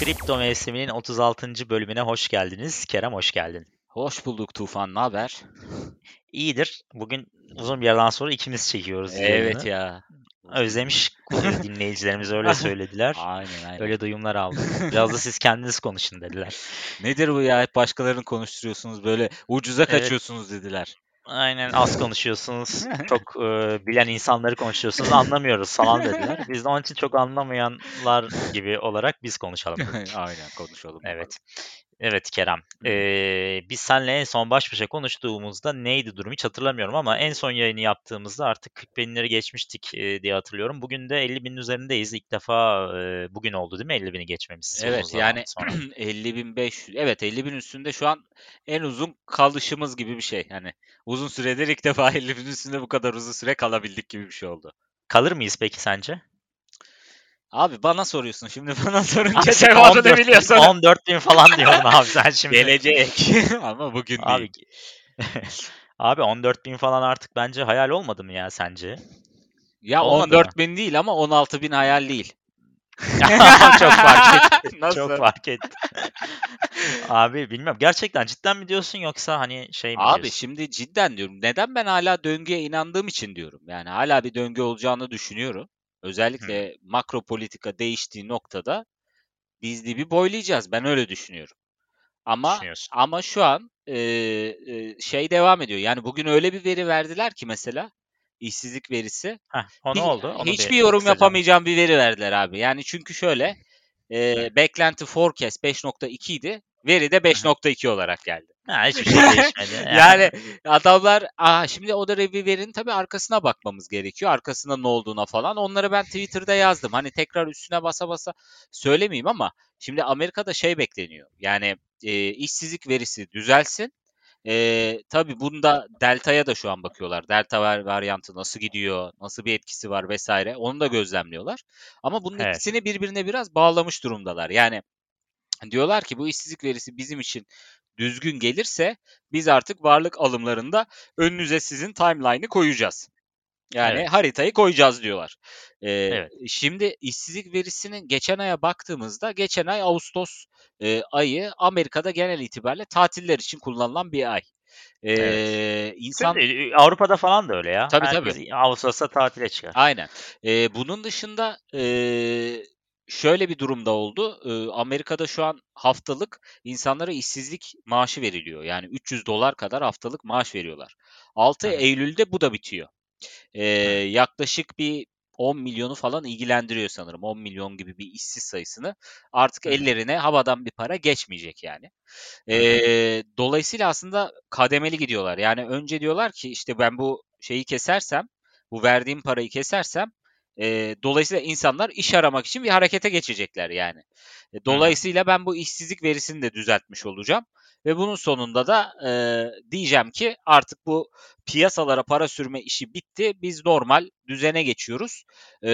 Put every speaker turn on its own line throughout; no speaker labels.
Kripto mevsiminin 36. bölümüne hoş geldiniz. Kerem hoş geldin.
Hoş bulduk Tufan. Ne haber?
İyidir. Bugün uzun bir yerden sonra ikimiz çekiyoruz
Evet
yayını.
ya.
Özlemiş dinleyicilerimiz öyle söylediler.
Aynen aynen.
Öyle duyumlar aldım. Biraz da siz kendiniz konuşun dediler.
Nedir bu ya? Hep başkalarını konuşturuyorsunuz böyle ucuza kaçıyorsunuz dediler.
Aynen az konuşuyorsunuz. Çok e, bilen insanları konuşuyorsunuz. Anlamıyoruz falan dediler. Biz de onun için çok anlamayanlar gibi olarak biz konuşalım.
aynen konuşalım.
Evet. Evet Kerem. Ee, biz seninle en son baş başa konuştuğumuzda neydi durum hiç hatırlamıyorum ama en son yayını yaptığımızda artık 40 binleri geçmiştik e, diye hatırlıyorum. Bugün de 50 binin üzerindeyiz. İlk defa e, bugün oldu değil mi 50 bini geçmemiz?
Evet yani
sonra.
50.500 evet 50.000 üstünde şu an en uzun kalışımız gibi bir şey. Yani uzun süredir ilk defa 50.000 üstünde bu kadar uzun süre kalabildik gibi bir şey oldu.
Kalır mıyız peki sence?
Abi bana soruyorsun şimdi bana sorunca cevabını
14
biliyorsun.
14 bin falan diyorsun abi sen şimdi.
Gelecek ama bugün
Abi,
değil.
abi 14 bin falan artık bence hayal olmadı mı ya sence?
Ya
olmadı mı?
14.000 değil ama 16.000 hayal değil.
Çok fark etti.
Nasıl?
Çok fark etti. Abi bilmiyorum. Gerçekten cidden mi diyorsun yoksa hani şey mi
Abi
diyorsun?
şimdi cidden diyorum. Neden ben hala döngüye inandığım için diyorum. Yani hala bir döngü olacağını düşünüyorum. Özellikle makro politika değiştiği noktada biz bir boylayacağız. Ben öyle düşünüyorum. Ama ama şu an e, e, şey devam ediyor. Yani bugün öyle bir veri verdiler ki mesela işsizlik verisi.
Heh, o ne
Hiç-
oldu? Onu
hiçbir
bir
yorum
kısaca-
yapamayacağım bir veri verdiler abi. Yani çünkü şöyle e, beklenti forecast 5.2 idi. Veri de 5.2 olarak geldi.
Ha, hiçbir şey değişmedi.
Yani adamlar aa şimdi o da verinin tabii arkasına bakmamız gerekiyor. Arkasında ne olduğuna falan. Onları ben Twitter'da yazdım. Hani tekrar üstüne basa basa söylemeyeyim ama şimdi Amerika'da şey bekleniyor. Yani e, işsizlik verisi düzelsin. E, tabii bunda Delta'ya da şu an bakıyorlar. Delta var, varyantı nasıl gidiyor, nasıl bir etkisi var vesaire. Onu da gözlemliyorlar. Ama bunun
Evet.
ikisini birbirine biraz bağlamış durumdalar. Yani diyorlar ki bu işsizlik verisi bizim için düzgün gelirse biz artık varlık alımlarında önünüze sizin timeline'ı koyacağız. Yani
Evet.
haritayı koyacağız diyorlar. Ee,
Evet.
Şimdi işsizlik verisinin geçen aya baktığımızda geçen ay Ağustos e, ayı Amerika'da genel itibariyle tatiller için kullanılan bir ay. Ee,
Evet.
insan
Avrupa'da falan da öyle ya.
Tabii,
Herkes Ağustos'ta tatile çıkar.
Aynen. Ee, bunun dışında ee, şöyle bir durumda oldu. Amerika'da şu an haftalık insanlara işsizlik maaşı veriliyor. Yani 300 dolar kadar haftalık maaş veriyorlar. 6
Hı hı.
Eylül'de bu da bitiyor.
Hı.
yaklaşık bir 10 milyonu falan ilgilendiriyor sanırım. 10 milyon gibi bir işsiz sayısını. Artık
hı.
ellerine havadan bir para geçmeyecek yani. Ee, dolayısıyla aslında kademeli gidiyorlar. Yani önce diyorlar ki işte ben bu şeyi kesersem, bu verdiğim parayı kesersem e, dolayısıyla insanlar iş aramak için bir harekete geçecekler yani. E, dolayısıyla ben bu işsizlik verisini de düzeltmiş olacağım. Ve bunun sonunda da e, diyeceğim ki artık bu piyasalara para sürme işi bitti. Biz normal düzene geçiyoruz. E,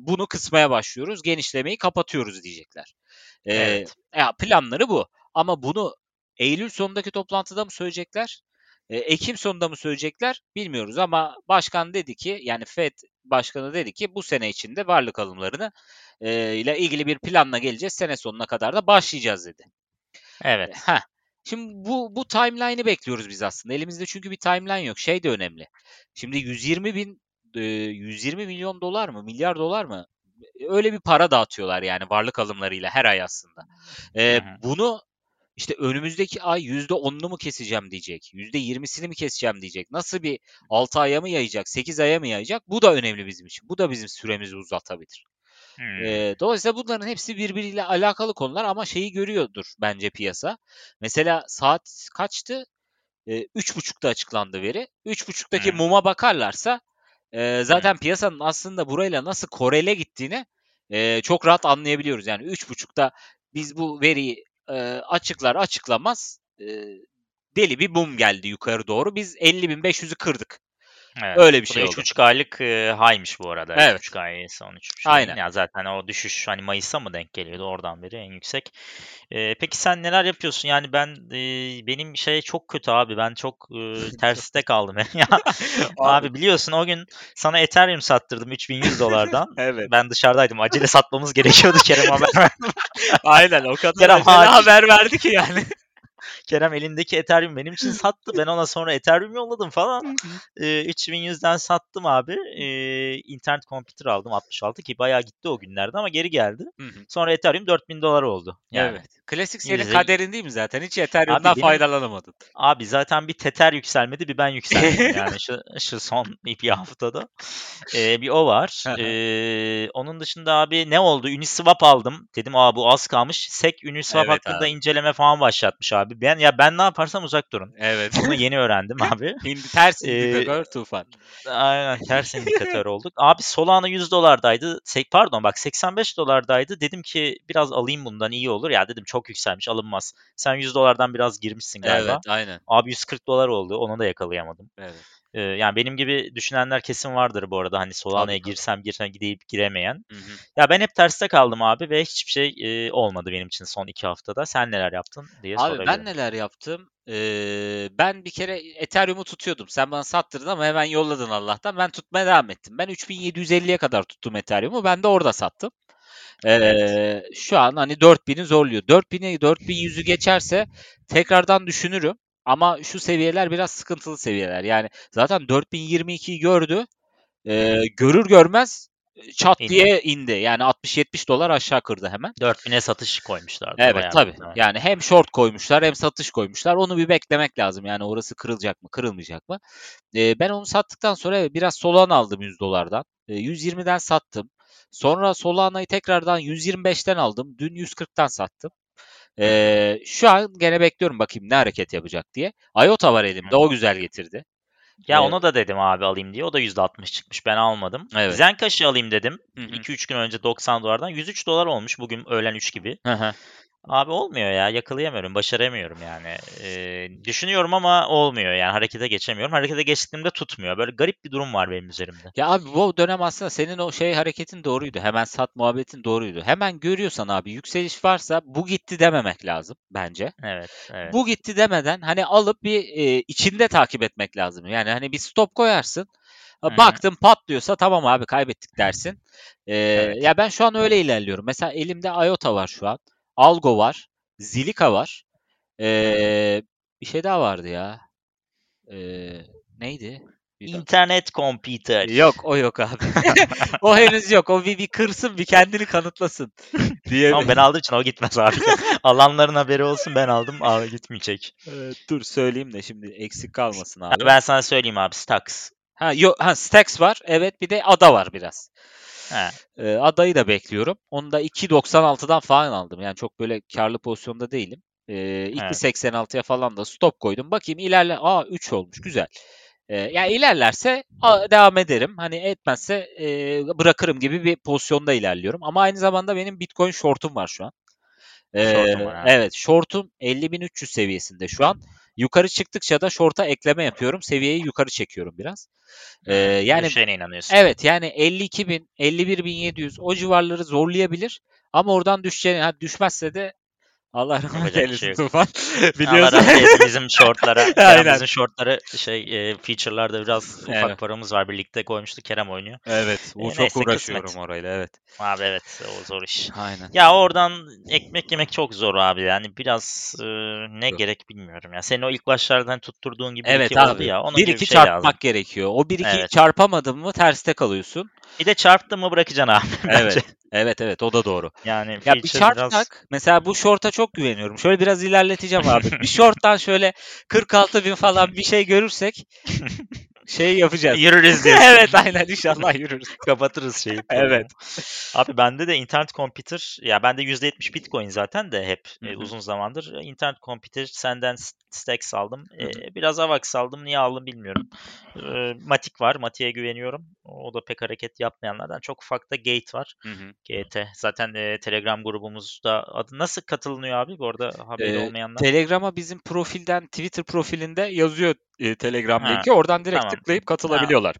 bunu kısmaya başlıyoruz. Genişlemeyi kapatıyoruz diyecekler. E,
Evet.
ya planları bu. Ama bunu Eylül sonundaki toplantıda mı söyleyecekler? E, Ekim sonunda mı söyleyecekler? Bilmiyoruz ama başkan dedi ki yani Fed başkanı dedi ki bu sene içinde varlık alımlarını e, ile ilgili bir planla geleceğiz. Sene sonuna kadar da başlayacağız dedi.
Evet.
Heh. Şimdi bu bu timeline'ı bekliyoruz biz aslında. Elimizde çünkü bir timeline yok. Şey de önemli. Şimdi 120 bin e, 120 milyon dolar mı milyar dolar mı öyle bir para dağıtıyorlar yani varlık alımlarıyla her ay aslında. E, bunu işte önümüzdeki ay %10'unu mu keseceğim diyecek. %20'sini mi keseceğim diyecek. Nasıl bir 6 aya mı yayacak, 8 aya mı yayacak? Bu da önemli bizim için. Bu da bizim süremizi uzatabilir.
Hmm.
Ee, dolayısıyla bunların hepsi birbiriyle alakalı konular ama şeyi görüyordur bence piyasa. Mesela saat kaçtı? Üç buçukta açıklandı veri. Üç buçuktaki
Hı.
muma bakarlarsa e, zaten piyasanın aslında burayla nasıl korele gittiğini e, çok rahat anlayabiliyoruz. Yani üç buçukta biz bu veriyi e, açıklar açıklamaz e, deli bir mum geldi yukarı doğru. Biz 50.500'ü kırdık.
Evet.
Öyle bir şey oldu.
3,5 aylık e, high'mış bu arada.
Evet.
3,5 ay son 3,5
Aynen.
Ya zaten o düşüş hani Mayıs'a mı denk geliyordu oradan beri en yüksek. E, peki sen neler yapıyorsun? Yani ben e, benim şey çok kötü abi. Ben çok e, terste kaldım. ya abi biliyorsun o gün sana Ethereum sattırdım 3100 dolardan.
Evet.
Ben dışarıdaydım. Acele satmamız gerekiyordu Kerem haber verdi.
Aynen o kadar
Kerem
haber verdi ki yani.
Kerem elindeki Ethereum benim için sattı. Ben ona sonra Ethereum yolladım falan. E, 3100'den sattım abi. E, internet computer aldım 66 ki bayağı gitti o günlerde ama geri geldi. Sonra Ethereum 4000 dolar oldu. Yani.
Evet. Klasik senin
Yüzde-
kaderin değil mi zaten? Hiç Ethereum'dan
Abi benim-
faydalanamadın.
Abi zaten bir Tether yükselmedi bir ben yükseldim yani şu, şu son bir haftada. Ee, bir o var. Ee, onun dışında abi ne oldu? Uniswap aldım. Dedim aa bu az kalmış. SEC Uniswap
Evet
hakkında
abi.
inceleme falan başlatmış abi. Ben ya ben ne yaparsam uzak durun.
Evet.
Bunu yeni öğrendim abi.
Hindi ters
Ee,
indikatör tufan.
Aynen ters indikatör olduk. Abi Solana 100 dolardaydı. Se- pardon bak 85 dolardaydı. Dedim ki biraz alayım bundan iyi olur. Ya dedim çok yükselmiş alınmaz. Sen 100 dolardan biraz girmişsin galiba.
Evet aynen.
Abi 140 dolar oldu. Onu da yakalayamadım.
Evet.
Ee, yani benim gibi düşünenler kesin vardır bu arada. Hani Solana'ya girsem girsem gidip giremeyen.
Hı hı.
Ya ben hep terste kaldım abi ve hiçbir şey e, olmadı benim için son iki haftada. Sen neler yaptın diye
Abi
sorabilirim.
ben neler yaptım? Ee, ben bir kere Ethereum'u tutuyordum. Sen bana sattırdın ama hemen yolladın Allah'tan. Ben tutmaya devam ettim. Ben 3750'ye kadar tuttum Ethereum'u. Ben de orada sattım. Ee,
Evet.
Şu an hani 4000'i zorluyor. 4000'i 4100'ü geçerse tekrardan düşünürüm. Ama şu seviyeler biraz sıkıntılı seviyeler. Yani zaten 4022'yi gördü. Ee, görür görmez çat
İndi.
diye indi. Yani 60-70 dolar aşağı kırdı hemen.
4000'e satış koymuşlardı.
Evet tabii.
muhtemelen.
Yani hem short koymuşlar hem satış koymuşlar. Onu bir beklemek lazım. Yani orası kırılacak mı, kırılmayacak mı? Ee, ben onu sattıktan sonra biraz Solana aldım 100 dolardan. Ee, 120'den sattım. Sonra Solana'yı tekrardan 125'ten aldım. Dün 140'tan sattım. Ee, şu an gene bekliyorum bakayım ne hareket yapacak diye. IOTA var elimde. O güzel getirdi.
Ya
Evet.
onu da dedim abi alayım diye. O da %60 çıkmış. Ben almadım.
Evet.
Zencaş'ı alayım dedim.
Hı hı.
2-3 gün önce 90 dolardan. 103 dolar olmuş bugün öğlen 3 gibi.
Hı hı.
Abi olmuyor ya. Yakalayamıyorum. Başaramıyorum yani. Ee, düşünüyorum ama olmuyor yani. Harekete geçemiyorum. Harekete geçtiğimde tutmuyor. Böyle garip bir durum var benim üzerimde.
Ya abi bu dönem aslında senin o şey hareketin doğruydu. Hemen sat muhabbetin doğruydu. Hemen görüyorsan abi yükseliş varsa bu gitti dememek lazım bence.
Evet. evet.
Bu gitti demeden hani alıp bir e, içinde takip etmek lazım. Yani hani bir stop koyarsın.
Hı hı.
Baktın patlıyorsa tamam abi kaybettik dersin. Ee,
Evet.
Ya ben şu an öyle ilerliyorum. Mesela elimde IOTA var şu an. Algo var. Zilika var. Ee, bir şey daha vardı ya. Ee, neydi?
İnternet computer.
Yok o yok abi. o henüz yok. O bir, bir kırsın bir kendini kanıtlasın. diye.
Ama ben aldığım için o gitmez abi. Alanların haberi olsun ben aldım. Abi gitmeyecek.
Evet, dur söyleyeyim de şimdi eksik kalmasın
Ha,
abi.
Ben sana söyleyeyim abi. Stacks.
Ha, yok, ha Stacks var. Evet bir de Ada var biraz.
He.
Ee, adayı da bekliyorum. Onu da 2.96'dan falan aldım. Yani çok böyle karlı pozisyonda değilim. Ee, 2.86'ya falan da stop koydum. Bakayım ilerle. Aa 3 olmuş. Güzel. Ee, yani ilerlerse a- devam ederim. Hani etmezse e, bırakırım gibi bir pozisyonda ilerliyorum. Ama aynı zamanda benim Bitcoin short'um var şu an. Ee,
Short'un var,
evet short'um 50.300 seviyesinde şu an. Yukarı çıktıkça da short'a ekleme yapıyorum. Seviyeyi yukarı çekiyorum biraz. Ee, yani
Düşeceğine inanıyorsun.
Evet yani 52.000, 51.700 o civarları zorlayabilir. Ama oradan düşeceğini, ha, düşmezse de Allah rahmet
bir şey
eylesin
yok.
Tufan.
Allah
Biliyorsun.
rahmet eylesin bizim shortlara.
Aynen.
Bizim shortlara şey e, feature'larda biraz ufak
Evet.
paramız var. Birlikte koymuştuk. Kerem oynuyor.
evet, bu
E,
çok
neyse,
uğraşıyorum
kısmet.
orayla evet.
Abi evet o zor iş.
Aynen.
Ya oradan ekmek yemek çok zor abi. Yani biraz e, ne
Zor.
gerek bilmiyorum ya. Senin o ilk başlardan tutturduğun gibi
Evet
iki oldu
abi.
ya. Onun
bir iki
bir şey lazım.
çarpmak gerekiyor. O bir iki
Evet.
çarpamadın mı terste kalıyorsun.
Bir de çarptın mı bırakacaksın abi bence.
Evet. Evet evet o da doğru.
Yani
Ya bir çarpsak
biraz...
mesela bu short'a çok güveniyorum. Şöyle biraz ilerleteceğim abi. bir short'tan şöyle 46 bin falan bir şey görürsek şey yapacağız.
Yürürüz diyorsun.
evet aynen inşallah yürürüz.
Kapatırız şeyi.
Evet.
Abi bende de internet computer ya bende %70 Bitcoin zaten de hep e,
Hı hı.
uzun zamandır. İnternet computer senden Stacks aldım. Ee, biraz Avax aldım. Niye aldım bilmiyorum. Ee, Matic var. Matic'e güveniyorum. O da pek hareket yapmayanlardan. Çok ufak da Gate var.
Hı hı.
GT. Zaten e, Telegram grubumuzda adı nasıl katılınıyor abi? Bu arada haberi
Ee,
olmayanlar.
Telegram'a bizim profilden Twitter profilinde yazıyor e, Telegram
Ha,
linki. Oradan direkt
tamam.
tıklayıp katılabiliyorlar.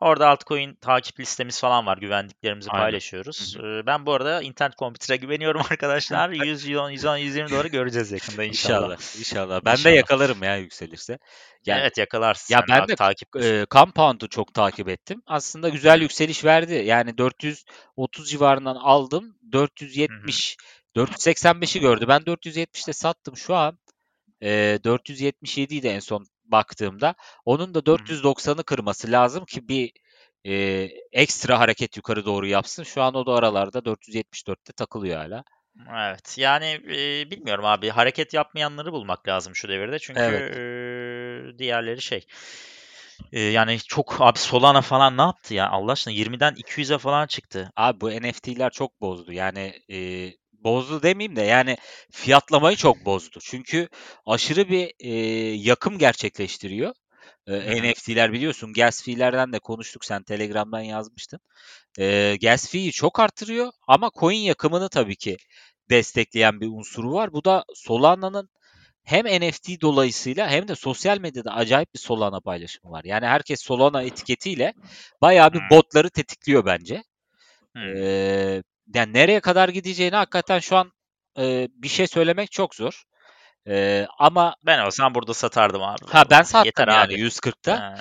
Orada altcoin takip listemiz falan var. Güvendiklerimizi
Aynen.
paylaşıyoruz. Ee, Ben bu arada internet komputere güveniyorum arkadaşlar. 100, 110, 110, 120 doları göreceğiz yakında inşallah.
İnşallah. İnşallah. Ben de
İnşallah.
yakalarım ya yükselirse. Yani
evet yakalarsın.
Ya ben de
takip
e, Compound'u çok takip ettim. Aslında güzel yükseliş verdi. Yani 430 civarından aldım. 470 485'i gördü. Ben 470'te sattım. Şu an e, 477 idi en son baktığımda. Onun da 490'ı kırması lazım ki bir e, ekstra hareket yukarı doğru yapsın. Şu an o da aralarda 474'te takılıyor hala.
Evet. Yani e, bilmiyorum abi. Hareket yapmayanları bulmak lazım şu devirde. Çünkü
Evet.
e, diğerleri şey. e, yani çok abi Solana falan ne yaptı ya? Allah aşkına 20'den 200'e falan çıktı.
Abi bu NFT'ler çok bozdu. Yani e, bozdu demeyeyim de yani fiyatlamayı çok bozdu. Çünkü aşırı bir e, yakım gerçekleştiriyor. E. NFT'ler biliyorsun gas fee'lerden de konuştuk. Sen Telegram'dan yazmıştın. E, gas fee'yi çok artırıyor ama coin yakımını tabii ki destekleyen bir unsuru var. Bu da Solana'nın hem NFT dolayısıyla hem de sosyal medyada acayip bir Solana paylaşımı var. Yani herkes Solana etiketiyle bayağı bir botları tetikliyor bence.
Hmm.
Ee, yani nereye kadar gideceğini hakikaten şu an e, bir şey söylemek çok zor. Ee, ama
Ben olsam burada satardım abi.
ha ben sattım
Yeter
yani
abi.
140'ta.
Yani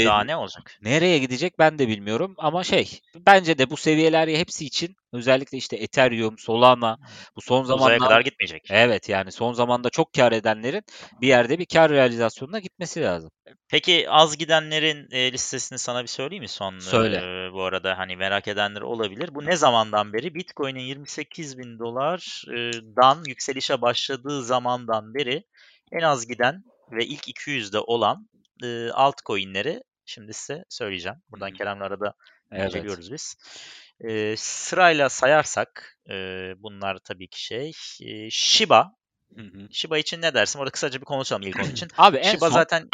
Ee,
daha ne olacak?
Nereye gidecek ben de bilmiyorum ama şey bence de bu seviyeler hepsi için özellikle işte Ethereum, Solana bu son zamanlarda
kadar gitmeyecek.
evet yani son zamanda çok kar edenlerin bir yerde bir kar realizasyonuna gitmesi lazım.
Peki az gidenlerin e, listesini sana bir söyleyeyim mi son?
Söyle.
e, bu arada hani merak edenler olabilir. Bu ne zamandan beri? Bitcoin'in 28 bin dolardan yükselişe başladığı zamandan beri en az giden ve ilk 200'de olan e, altcoin'leri şimdi size söyleyeceğim. Buradan. Kerem'le arada
Evet.
inceliyoruz biz. E, sırayla sayarsak e, bunlar tabii ki şey. e, Shiba.
Hı hı.
Shiba için ne dersin? Orada kısaca bir konuşalım ilk onun için.
Abi en
Shiba
son
zaten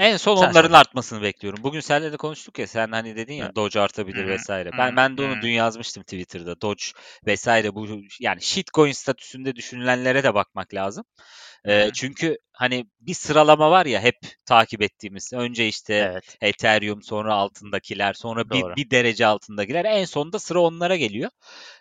En son
Sen
onların
söyle.
artmasını bekliyorum. Bugün seninle de konuştuk ya sen hani dedin ya. Doge artabilir vesaire. Ben ben de onu dün yazmıştım Twitter'da. Doge vesaire bu yani shitcoin statüsünde düşünülenlere de bakmak lazım.
Hı.
çünkü hani bir sıralama var ya hep takip ettiğimiz. Önce işte
Evet.
Ethereum, sonra altındakiler, sonra bir,
Doğru.
bir derece altındakiler. En sonunda sıra onlara geliyor.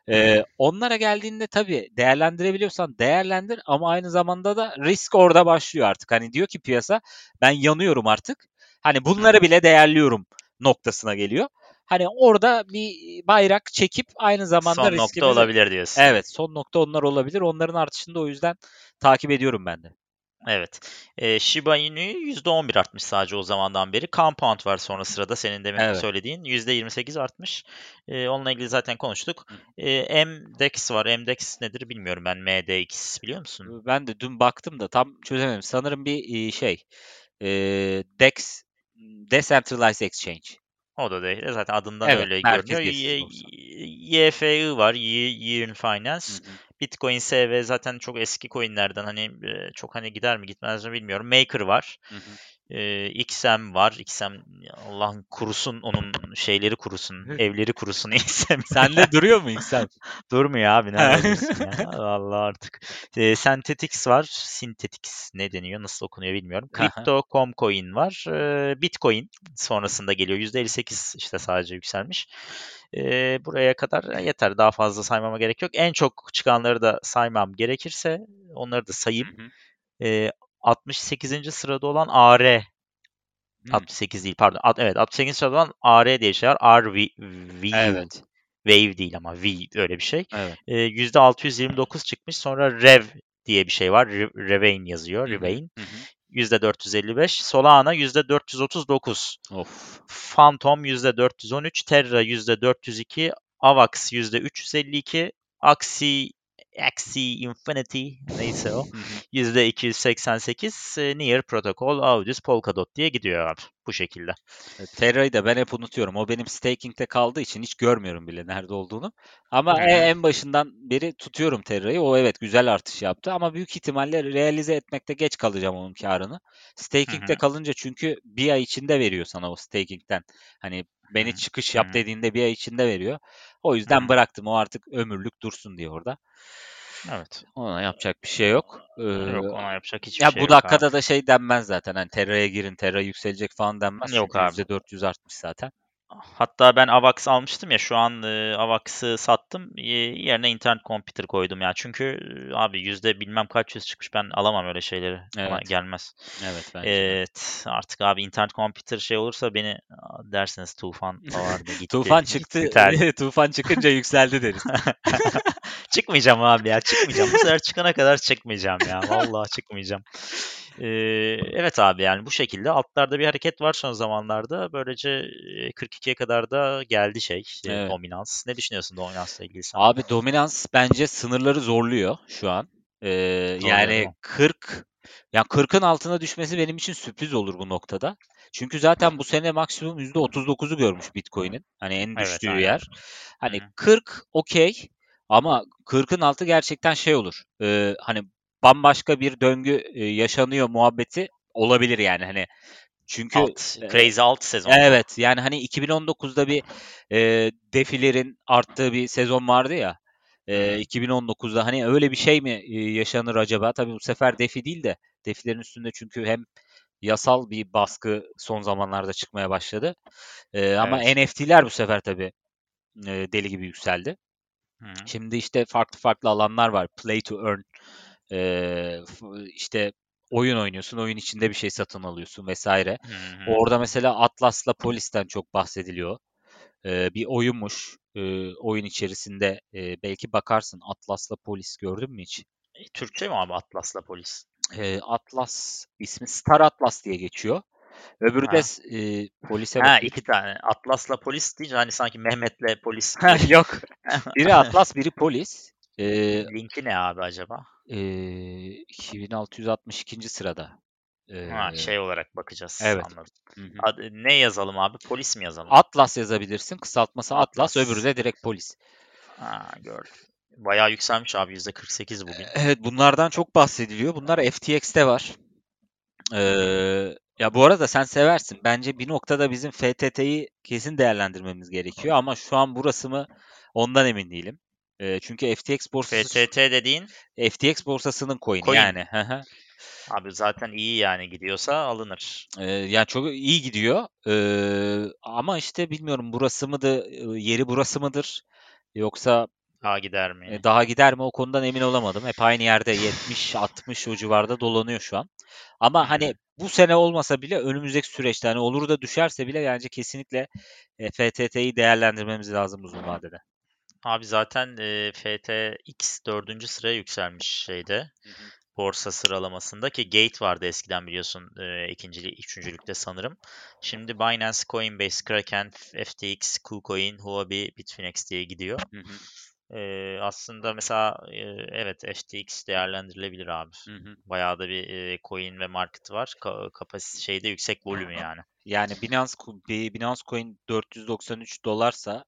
Ee, onlara geldiğinde tabii değerlendirebiliyorsan değerlendir ama aynı zamanda da risk orada başlıyor artık. Hani diyor ki piyasa ben yanıyorum artık. Hani bunları bile değerliyorum noktasına geliyor. Hani orada bir bayrak çekip aynı zamanda
Son nokta olabilir diyorsun.
Evet, son nokta onlar olabilir. Onların artışını da o yüzden takip ediyorum ben de.
Evet. Eee, Shiba Inu'yu %11 artmış sadece o zamandan beri. Compound var sonra sırada senin demin
Evet.
söylediğin. %28 artmış. Eee, onunla ilgili zaten konuştuk.
Hı.
Eee, MDEX var. MDEX nedir bilmiyorum ben. MDX biliyor musun?
Ben de dün baktım da tam çözemedim. Sanırım bir e, şey e, DEX Decentralized Exchange.
O da değil. Zaten adından
Evet,
öyle görünüyor. YFI var. Yearn Finance.
Hı hı.
Bitcoin SV zaten çok eski coinlerden hani e, çok hani gider mi gitmez mi bilmiyorum. Maker var.
Hı hı.
E, XM var. XM Allah'ın kurusun onun şeyleri kurusun. evleri kurusun XM.
Sende duruyor mu İhsan?
Durmuyor abi diyorsun ya. Allah artık. E, Synthetix var. Synthetix ne deniyor? Nasıl okunuyor bilmiyorum. Crypto.com coin var. E, Bitcoin sonrasında geliyor. %58 işte sadece yükselmiş. E, buraya kadar yeter. Daha fazla saymama gerek yok. En çok çıkanları da saymam gerekirse onları da sayayım.
Hı hı.
E, 68. sırada olan AR
Hı.
68 değil pardon. At- evet 68 sırada olan AR diye şey var. RV, VU.
Evet.
Wave değil ama V öyle bir şey.
Evet.
E, %629 çıkmış. Sonra Rev diye bir şey var. Re- Revain yazıyor. Revain.
Hı hı.
%455. Solana %439.
Of.
Phantom %413. Terra %402. Avax %352. Axie Axie Infinity neyse o.
Hı hı.
%288 e, Near Protocol Audis Polkadot diye gidiyor abi. Bu şekilde.
E, Terra'yı da ben hep unutuyorum. O benim staking'de kaldığı için hiç görmüyorum bile nerede olduğunu. Ama e-
hı.
en başından beri tutuyorum Terra'yı. O evet güzel artış yaptı ama büyük ihtimalle realize etmekte geç kalacağım onun karını. Staking'de
hı.
kalınca çünkü bir ay içinde veriyor sana o staking'den. Hani beni çıkış yap dediğinde bir ay içinde veriyor. O yüzden bıraktım. O artık ömürlük dursun diye orada.
Evet.
Ona yapacak bir şey yok. Ee,
Yok ona yapacak hiçbir
ya
şey
bu
yok abi.
dakikada da şey denmez zaten. Hani Terra'ya girin, Terra yükselecek falan denmez.
Yok
Çünkü
abi.
%400 artmış zaten.
Hatta ben AVAX almıştım ya şu an e, AVAX'ı sattım. E, yerine internet computer koydum ya. Çünkü e, abi yüzde bilmem kaç yüz çıkmış ben alamam öyle şeyleri.
Evet.
gelmez.
Evet bence.
Evet artık abi internet computer şey olursa beni dersiniz tufan vardı gitti.
Tufan çıktı. Tufan çıkınca yükseldi deriz.
çıkmayacağım abi ya çıkmayacağım. Bu sefer çıkana kadar çıkmayacağım ya. Vallahi çıkmayacağım. Ee, evet abi yani bu şekilde altlarda bir hareket var son zamanlarda. Böylece e, 42'ye kadar da geldi şey
Evet.
dominans. Ne düşünüyorsun dominansla ilgili sen?
Abi dominans bence sınırları zorluyor şu an. Ee, yani
mi?
40 yani 40'ın altına düşmesi benim için sürpriz olur bu noktada. Çünkü zaten bu sene maksimum %39'u görmüş Bitcoin'in. Hani en
Evet
düştüğü
aynen.
yer. Hani
hı.
40 okey ama 40'ın altı gerçekten şey olur. Ee, hani bambaşka bir döngü e, yaşanıyor muhabbeti olabilir yani hani. Çünkü
Alt,
e,
crazy alt sezon.
Evet yani hani 2019'da bir e, defilerin arttığı bir sezon vardı ya. E,
hı.
2019'da hani öyle bir şey mi e, yaşanır acaba? Tabii bu sefer defi değil de defilerin üstünde çünkü hem yasal bir baskı son zamanlarda çıkmaya başladı. E, ama
Evet.
NFT'ler bu sefer tabii e, deli gibi yükseldi.
Hı.
Şimdi işte farklı farklı alanlar var. Play to earn. E, f- işte oyun oynuyorsun, oyun içinde bir şey satın alıyorsun vesaire.
Hı hı.
Orada mesela Atlas'la Polis'ten çok bahsediliyor. Ee, bir oyunmuş. Ee, oyun içerisinde e, belki bakarsın Atlas'la Polis gördün mü hiç?
E, Türkçe mi abi Atlas'la polis?
Ee, Atlas ismi Star Atlas diye geçiyor. Öbürü de
Ha.
s- e, polise
Ha
bakayım.
iki tane. Atlas'la polis deyince hani sanki Mehmet'le polis.
Yok. Biri Atlas, biri Polis. Ee,
Linki ne abi acaba?
e, 2662. sırada.
Ha şey olarak bakacağız.
evet.
Anladım. Ad- ne yazalım abi? Polis mi yazalım?
Atlas yazabilirsin. Kısaltması Atlas.
Atlas.
Öbürü de direkt Polis.
Ha gördüm. Bayağı yükselmiş abi %48 bugün.
Evet bunlardan çok bahsediliyor. Bunlar FTX'te var. Ee, ya bu arada sen seversin. Bence bir noktada bizim FTT'yi kesin değerlendirmemiz gerekiyor ama şu an burası mı ondan emin değilim. Ee, çünkü FTX borsası
FTT dediğin
FTX borsasının coin'i
Coin.
yani.
Abi zaten iyi yani gidiyorsa alınır.
Ee, yani çok iyi gidiyor. Ee, ama işte bilmiyorum burası mıdır, yeri burası mıdır? Yoksa
Ha gider mi?
e, daha gider mi o konudan emin olamadım. Hep aynı yerde 70-60 o civarda dolanıyor şu an. Ama hani bu sene olmasa bile önümüzdeki süreçte hani olur da düşerse bile bence kesinlikle e, FTT'yi değerlendirmemiz lazım uzun vadede.
Abi zaten e, FTX dördüncü sıraya yükselmiş şeyde. borsa sıralamasında ki Gate vardı eskiden biliyorsun e, ikincilik, üçüncülükte sanırım. Şimdi Binance, Coinbase, Kraken, FTX, KuCoin, Huobi, Bitfinex diye gidiyor.
Hı hı,
E, aslında mesela e, evet FTX değerlendirilebilir abi.
hı hı.
Bayağı da bir e, coin ve market var. Ka- kapasite şeyde yüksek volümü yani.
Yani Binance, bir Binance Coin 493 dolarsa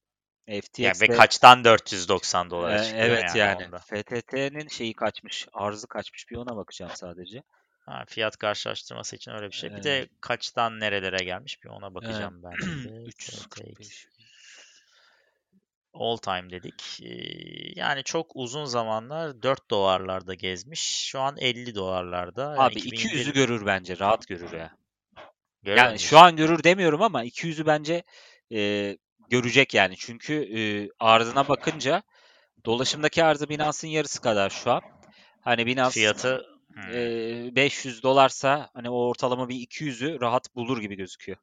Yani ve kaçtan 490 dolara
e,
çıkıyor
evet
yani,
yani. FTT'nin şeyi kaçmış, arzı kaçmış bir ona bakacağım sadece.
Ha, fiyat karşılaştırması için öyle bir şey. Bir
Ee,
de kaçtan nerelere gelmiş bir ona bakacağım ben de. FTX.
345
All time dedik. Ee, Yani çok uzun zamanlar 4 dolarlarda gezmiş. Şu an 50 dolarlarda. Yani
Abi
2021
200'ü görür bence. Rahat görür ya.
görür
Yani
mü
şu an görür demiyorum ama 200'ü bence e, görecek yani. Çünkü e, arzına bakınca dolaşımdaki arzı Binance'ın yarısı kadar şu an. Hani Binance
Fiyatı hmm,
e, 500 dolarsa hani o ortalama bir 200'ü rahat bulur gibi gözüküyor.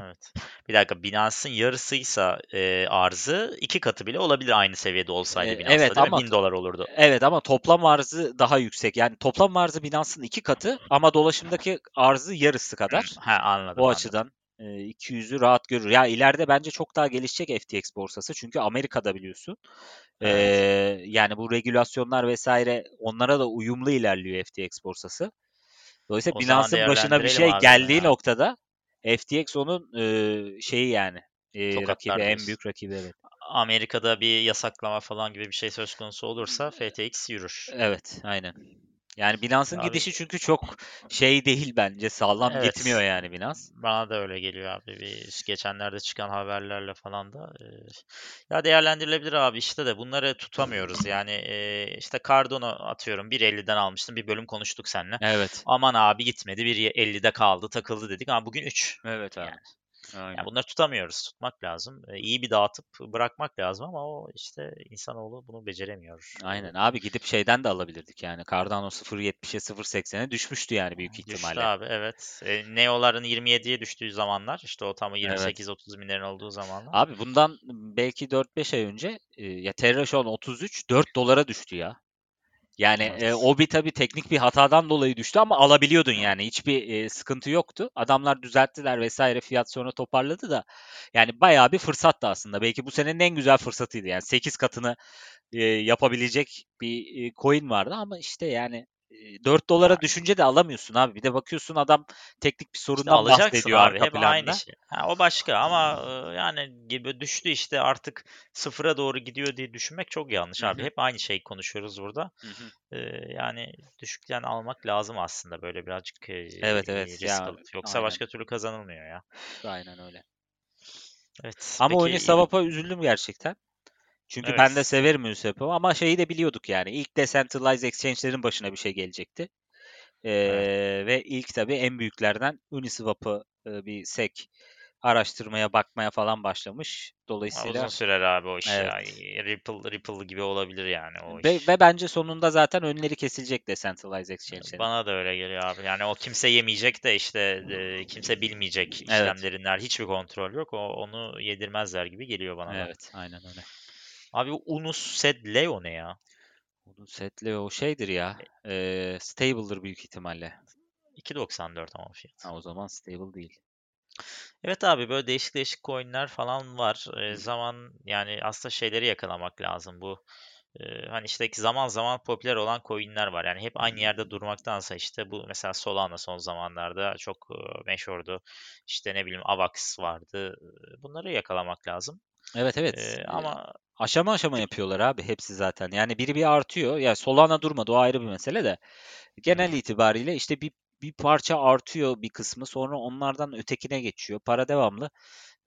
Evet. Bir dakika Binance'ın yarısıysa e, arzı iki katı bile olabilir aynı seviyede olsaydı
evet
değil mi?
ama
1000 dolar olurdu.
evet ama toplam arzı daha yüksek. Yani toplam arzı Binance'ın iki katı ama dolaşımdaki arzı yarısı
Hmm,
kadar.
Ha anladım
O
anladım.
açıdan e, 200'ü rahat görür. Ya ileride bence çok daha gelişecek FTX borsası. Çünkü Amerika'da biliyorsun. E, yani bu regülasyonlar vesaire onlara da uyumlu ilerliyor FTX borsası. Dolayısıyla
O
Binance'ın başına bir şey geldiği
ya.
noktada FTX onun e, şeyi yani. E, rakibi en büyük rakibi evet.
Amerika'da bir yasaklama falan gibi bir şey söz konusu olursa FTX yürür.
Evet, aynen. Yani Binance'ın
Abi-
gidişi çünkü çok şey değil bence. Sağlam
Evet.
gitmiyor yani Binance.
Bana da öyle geliyor abi. Bir geçenlerde çıkan haberlerle falan da. e, ya değerlendirilebilir abi işte de bunları tutamıyoruz. Yani e, işte Cardano atıyorum 1.50'den almıştım. Bir bölüm konuştuk seninle.
Evet.
Aman abi gitmedi. 1.50'de kaldı takıldı dedik ama bugün 3.
Evet abi.
Yani.
Aynen.
Yani bunları tutamıyoruz. Tutmak lazım. E, iyi bir dağıtıp bırakmak lazım ama o işte insanoğlu bunu beceremiyor.
Aynen abi gidip şeyden de alabilirdik yani. Cardano 0.70'e 0.80'e düşmüştü yani büyük
Düştü
ihtimalle.
abi evet. E, Neo'ların 27'ye düştüğü zamanlar işte o tam 28-30 binlerin olduğu zamanlar.
Abi bundan belki 4-5 ay önce e, ya Terra şu an 33 4 dolara düştü ya. Yani e,
Evet.
o bir tabii teknik bir hatadan dolayı düştü ama alabiliyordun yani hiçbir e, sıkıntı yoktu. Adamlar düzelttiler vesaire fiyat sonra toparladı da yani bayağı bir fırsattı aslında. Belki bu senenin en güzel fırsatıydı yani 8 katını e, yapabilecek bir e, coin vardı ama işte yani e, 4 dolara düşünce de alamıyorsun abi. Bir de bakıyorsun adam teknik bir
İşte
sorundan
alacaksın
bahsediyor
abi. Hep
planda.
aynı şey. Ha, o başka ama yani gibi düştü işte artık sıfıra doğru gidiyor diye düşünmek çok yanlış
Hı
abi. Hep aynı şeyi konuşuyoruz burada.
Hı hı.
E, yani düşükten almak lazım aslında böyle birazcık e,
Evet, evet.
risk
Ya,
alıp. Yoksa
aynen.
başka türlü kazanılmıyor ya.
Aynen öyle.
Evet.
Ama
peki,
Uniswap'a üzüldüm gerçekten. Çünkü ben de
Evet.
severim Uniswap'ı ama şeyi de biliyorduk yani. İlk decentralized exchange'lerin başına bir şey gelecekti. Ee, Ve ilk tabii en büyüklerden Uniswap'ı e, bir SEC araştırmaya, bakmaya falan başlamış.
Ha,
Dolayısıyla
uzun sürer abi o iş ya.
Evet.
Ripple, Ripple gibi olabilir yani o
ve,
iş.
ve bence sonunda zaten önleri kesilecek decentralized exchange'lerin.
Bana da öyle geliyor abi. Yani o kimse yemeyecek de işte e, kimse bilmeyecek
Evet.
işlemlerinden hiçbir kontrol yok. O, onu yedirmezler gibi geliyor bana da.
Evet, aynen öyle.
Abi bu Unus Sed Leo ne ya?
Bunun setli o şeydir ya. E, stable'dır büyük ihtimalle.
2.94 ama fiyat.
Ha, o zaman stable değil.
Evet abi böyle değişik değişik coinler falan var. E, zaman yani aslında şeyleri yakalamak lazım bu. e, hani işte zaman zaman popüler olan coinler var. Yani hep aynı yerde durmaktansa işte bu mesela Solana son zamanlarda çok e, meşhurdu. İşte ne bileyim Avax vardı. Bunları yakalamak lazım.
Evet evet.
E, ama
Aşama aşama yapıyorlar abi hepsi zaten. Yani biri bir artıyor. Ya Solana durmadı o ayrı bir mesele de. Genel itibariyle işte bir bir parça artıyor bir kısmı sonra onlardan ötekine geçiyor. Para devamlı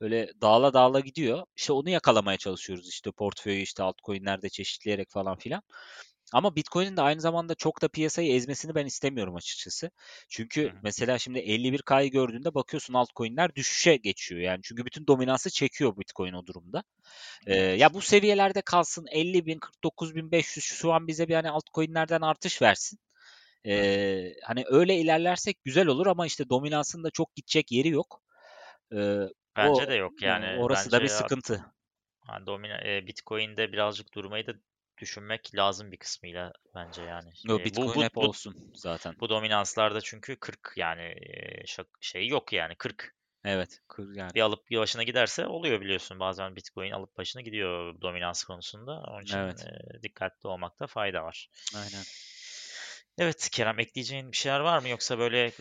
böyle dağla dağla gidiyor. İşte onu yakalamaya çalışıyoruz işte portföyü işte altcoin'lerde çeşitleyerek falan filan. Ama Bitcoin'in de aynı zamanda çok da piyasayı ezmesini ben istemiyorum açıkçası. Çünkü
Hı
mesela şimdi 51K'yı gördüğünde bakıyorsun altcoin'ler düşüşe geçiyor. Yani çünkü bütün dominansı çekiyor Bitcoin o durumda. Ee, ya bu seviyelerde kalsın 50 bin 49 bin 500 şu an bize bir hani altcoin'lerden artış versin. Ee, hani öyle ilerlersek güzel olur ama işte dominansın da çok gidecek yeri yok. Ee,
Bence
o
de yok yani.
orası da bir sıkıntı.
yani domina, e, Bitcoin'de birazcık durmayı da düşünmek lazım bir kısmıyla bence yani.
Yo,
E, bu
Bitcoin
bu
hep
bu
olsun zaten.
bu dominanslarda çünkü 40 yani şey yok yani 40.
Evet, kır yani.
Bir alıp bir başına giderse oluyor biliyorsun. Bazen Bitcoin alıp başına gidiyor dominans konusunda. Onun için
Evet.
dikkatli olmakta fayda var.
Aynen.
Evet Kerem ekleyeceğin bir şeyler var mı yoksa böyle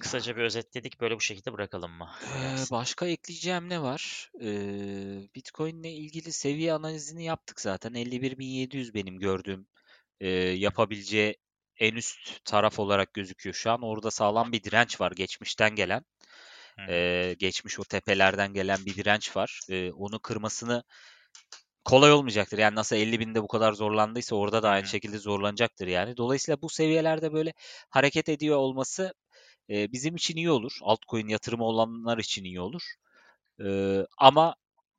kısaca bir özetledik böyle bu şekilde bırakalım mı?
Ee, başka ekleyeceğim ne var? Ee, Bitcoin ile ilgili seviye analizini yaptık zaten. 51.700 benim gördüğüm e, yapabileceği en üst taraf olarak gözüküyor şu an. Orada sağlam bir direnç var geçmişten gelen. Ee, geçmiş o tepelerden gelen bir direnç var. Ee, onu kırmasını kolay olmayacaktır. Yani nasıl 50 binde bu kadar zorlandıysa orada da aynı şekilde zorlanacaktır yani. Dolayısıyla bu seviyelerde böyle hareket ediyor olması e, bizim için iyi olur. Altcoin yatırımı olanlar için iyi olur. Ee, ama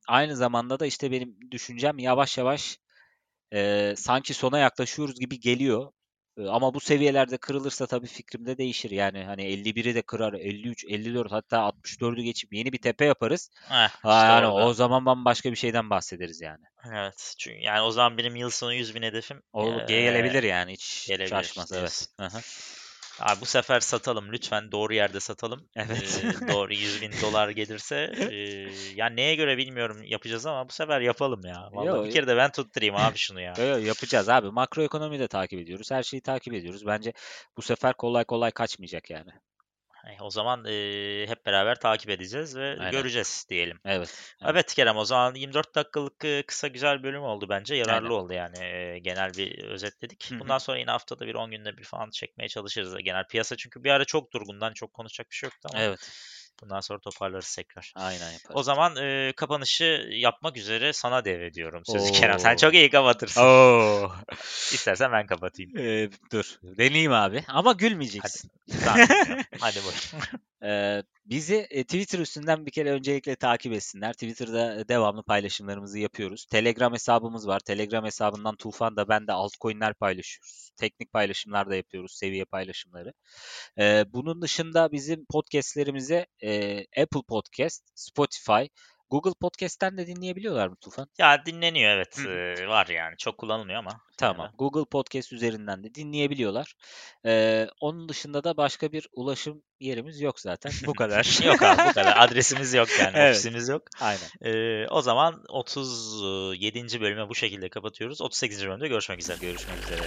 aynı zamanda da işte benim düşüncem yavaş yavaş e, sanki sona yaklaşıyoruz gibi geliyor. E, ama bu seviyelerde kırılırsa tabii fikrim de değişir. Yani hani 51'i de kırar, 53, 54 hatta 64'ü geçip yeni bir tepe yaparız.
Heh,
Ha,
işte
yani
orada.
o zaman bambaşka bir şeyden bahsederiz yani.
Evet. Çünkü yani o zaman benim yıl sonu 100 bin hedefim
O
eee,
gelebilir yani hiç
gelebilir
şaşmaz evet.
diyorsun. Abi bu sefer satalım lütfen doğru yerde satalım.
Evet.
Ee, doğru 100 bin dolar gelirse e, yani neye göre bilmiyorum yapacağız ama bu sefer yapalım ya. Vallahi
Yo,
bir kere de ben tutturayım abi şunu ya.
Yo, yo, yapacağız abi. Makroekonomi de takip ediyoruz. Her şeyi takip ediyoruz. Bence bu sefer kolay kolay kaçmayacak yani.
E, O zaman e, hep beraber takip edeceğiz ve
Aynen.
göreceğiz diyelim.
Evet.
Evet Kerem o zaman 24 dakikalık e, kısa güzel bölüm oldu bence. Yararlı
Aynen.
oldu yani e, genel bir özetledik.
Hı hı.
Bundan sonra yine haftada bir 10 günde bir falan çekmeye çalışırız genel piyasa. Çünkü bir ara çok durgundan çok konuşacak bir şey yoktu ama
Evet.
Bundan sonra toparlarız tekrar.
Aynen yaparız.
O zaman e, kapanışı yapmak üzere sana devrediyorum sözü Kerem. Sen
Oo.
çok iyi kapatırsın.
Oo.
İstersen ben kapatayım.
Ee, dur. Deneyeyim abi. Ama gülmeyeceksin.
Tamam. Hadi buyur.
Bizi e, Twitter üstünden bir kere öncelikle takip etsinler. Twitter'da e, devamlı paylaşımlarımızı yapıyoruz. Telegram hesabımız var. Telegram hesabından Tufan da ben de altcoin'ler paylaşıyoruz. Teknik paylaşımlar da yapıyoruz. Seviye paylaşımları. Bunun dışında bizim podcastlerimize Apple Podcast, Spotify, Google Podcast'ten de dinleyebiliyorlar mı Tufan?
Ya dinleniyor evet.
Hı.
e, var yani. Çok kullanılmıyor ama.
Tamam. Google Podcast üzerinden de dinleyebiliyorlar. Ee, onun dışında da başka bir ulaşım yerimiz yok zaten. Bu kadar.
Yok abi bu kadar. Adresimiz yok yani.
Evet.
Ofisimiz yok.
Aynen.
E, o zaman 37. bölüme bu şekilde kapatıyoruz. 38. bölümde görüşmek üzere.
Görüşmek üzere.